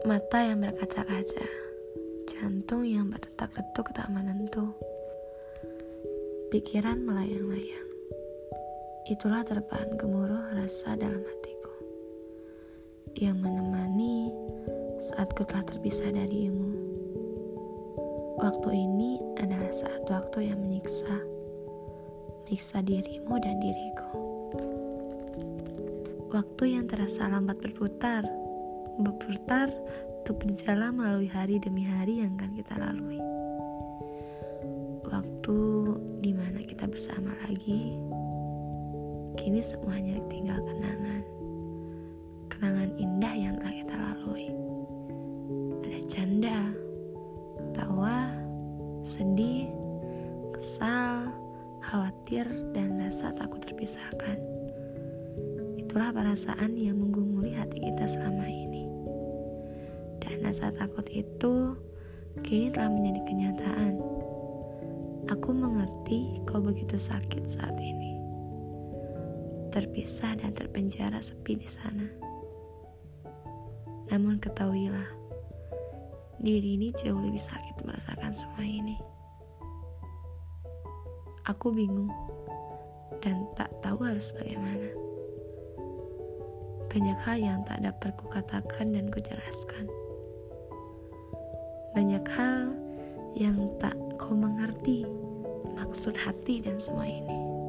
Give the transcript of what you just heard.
Mata yang berkaca-kaca, jantung yang berdetak-detuk tak menentu, pikiran melayang-layang. Itulah terpaan gemuruh rasa dalam hatiku yang menemani saat ku telah terpisah darimu. Waktu ini adalah saat waktu yang menyiksa, menyiksa dirimu dan diriku. Waktu yang terasa lambat berputar, berputar untuk berjalan melalui hari demi hari yang akan kita lalui. Waktu di mana kita bersama lagi, kini semuanya tinggal kenangan. Kenangan indah yang telah kita lalui. Ada canda, tawa, sedih, kesal, khawatir, dan rasa takut terpisahkan. Itulah perasaan yang menggumuli hati kita selama ini. Rasa takut itu kini telah menjadi kenyataan. Aku mengerti kau begitu sakit saat ini. Terpisah dan terpenjara sepi di sana. Namun ketahuilah, diri ini jauh lebih sakit merasakan semua ini. Aku bingung dan tak tahu harus bagaimana. Banyak hal yang tak dapat kukatakan dan kujelaskan. Banyak hal yang tak kau mengerti maksud hati dan semua ini.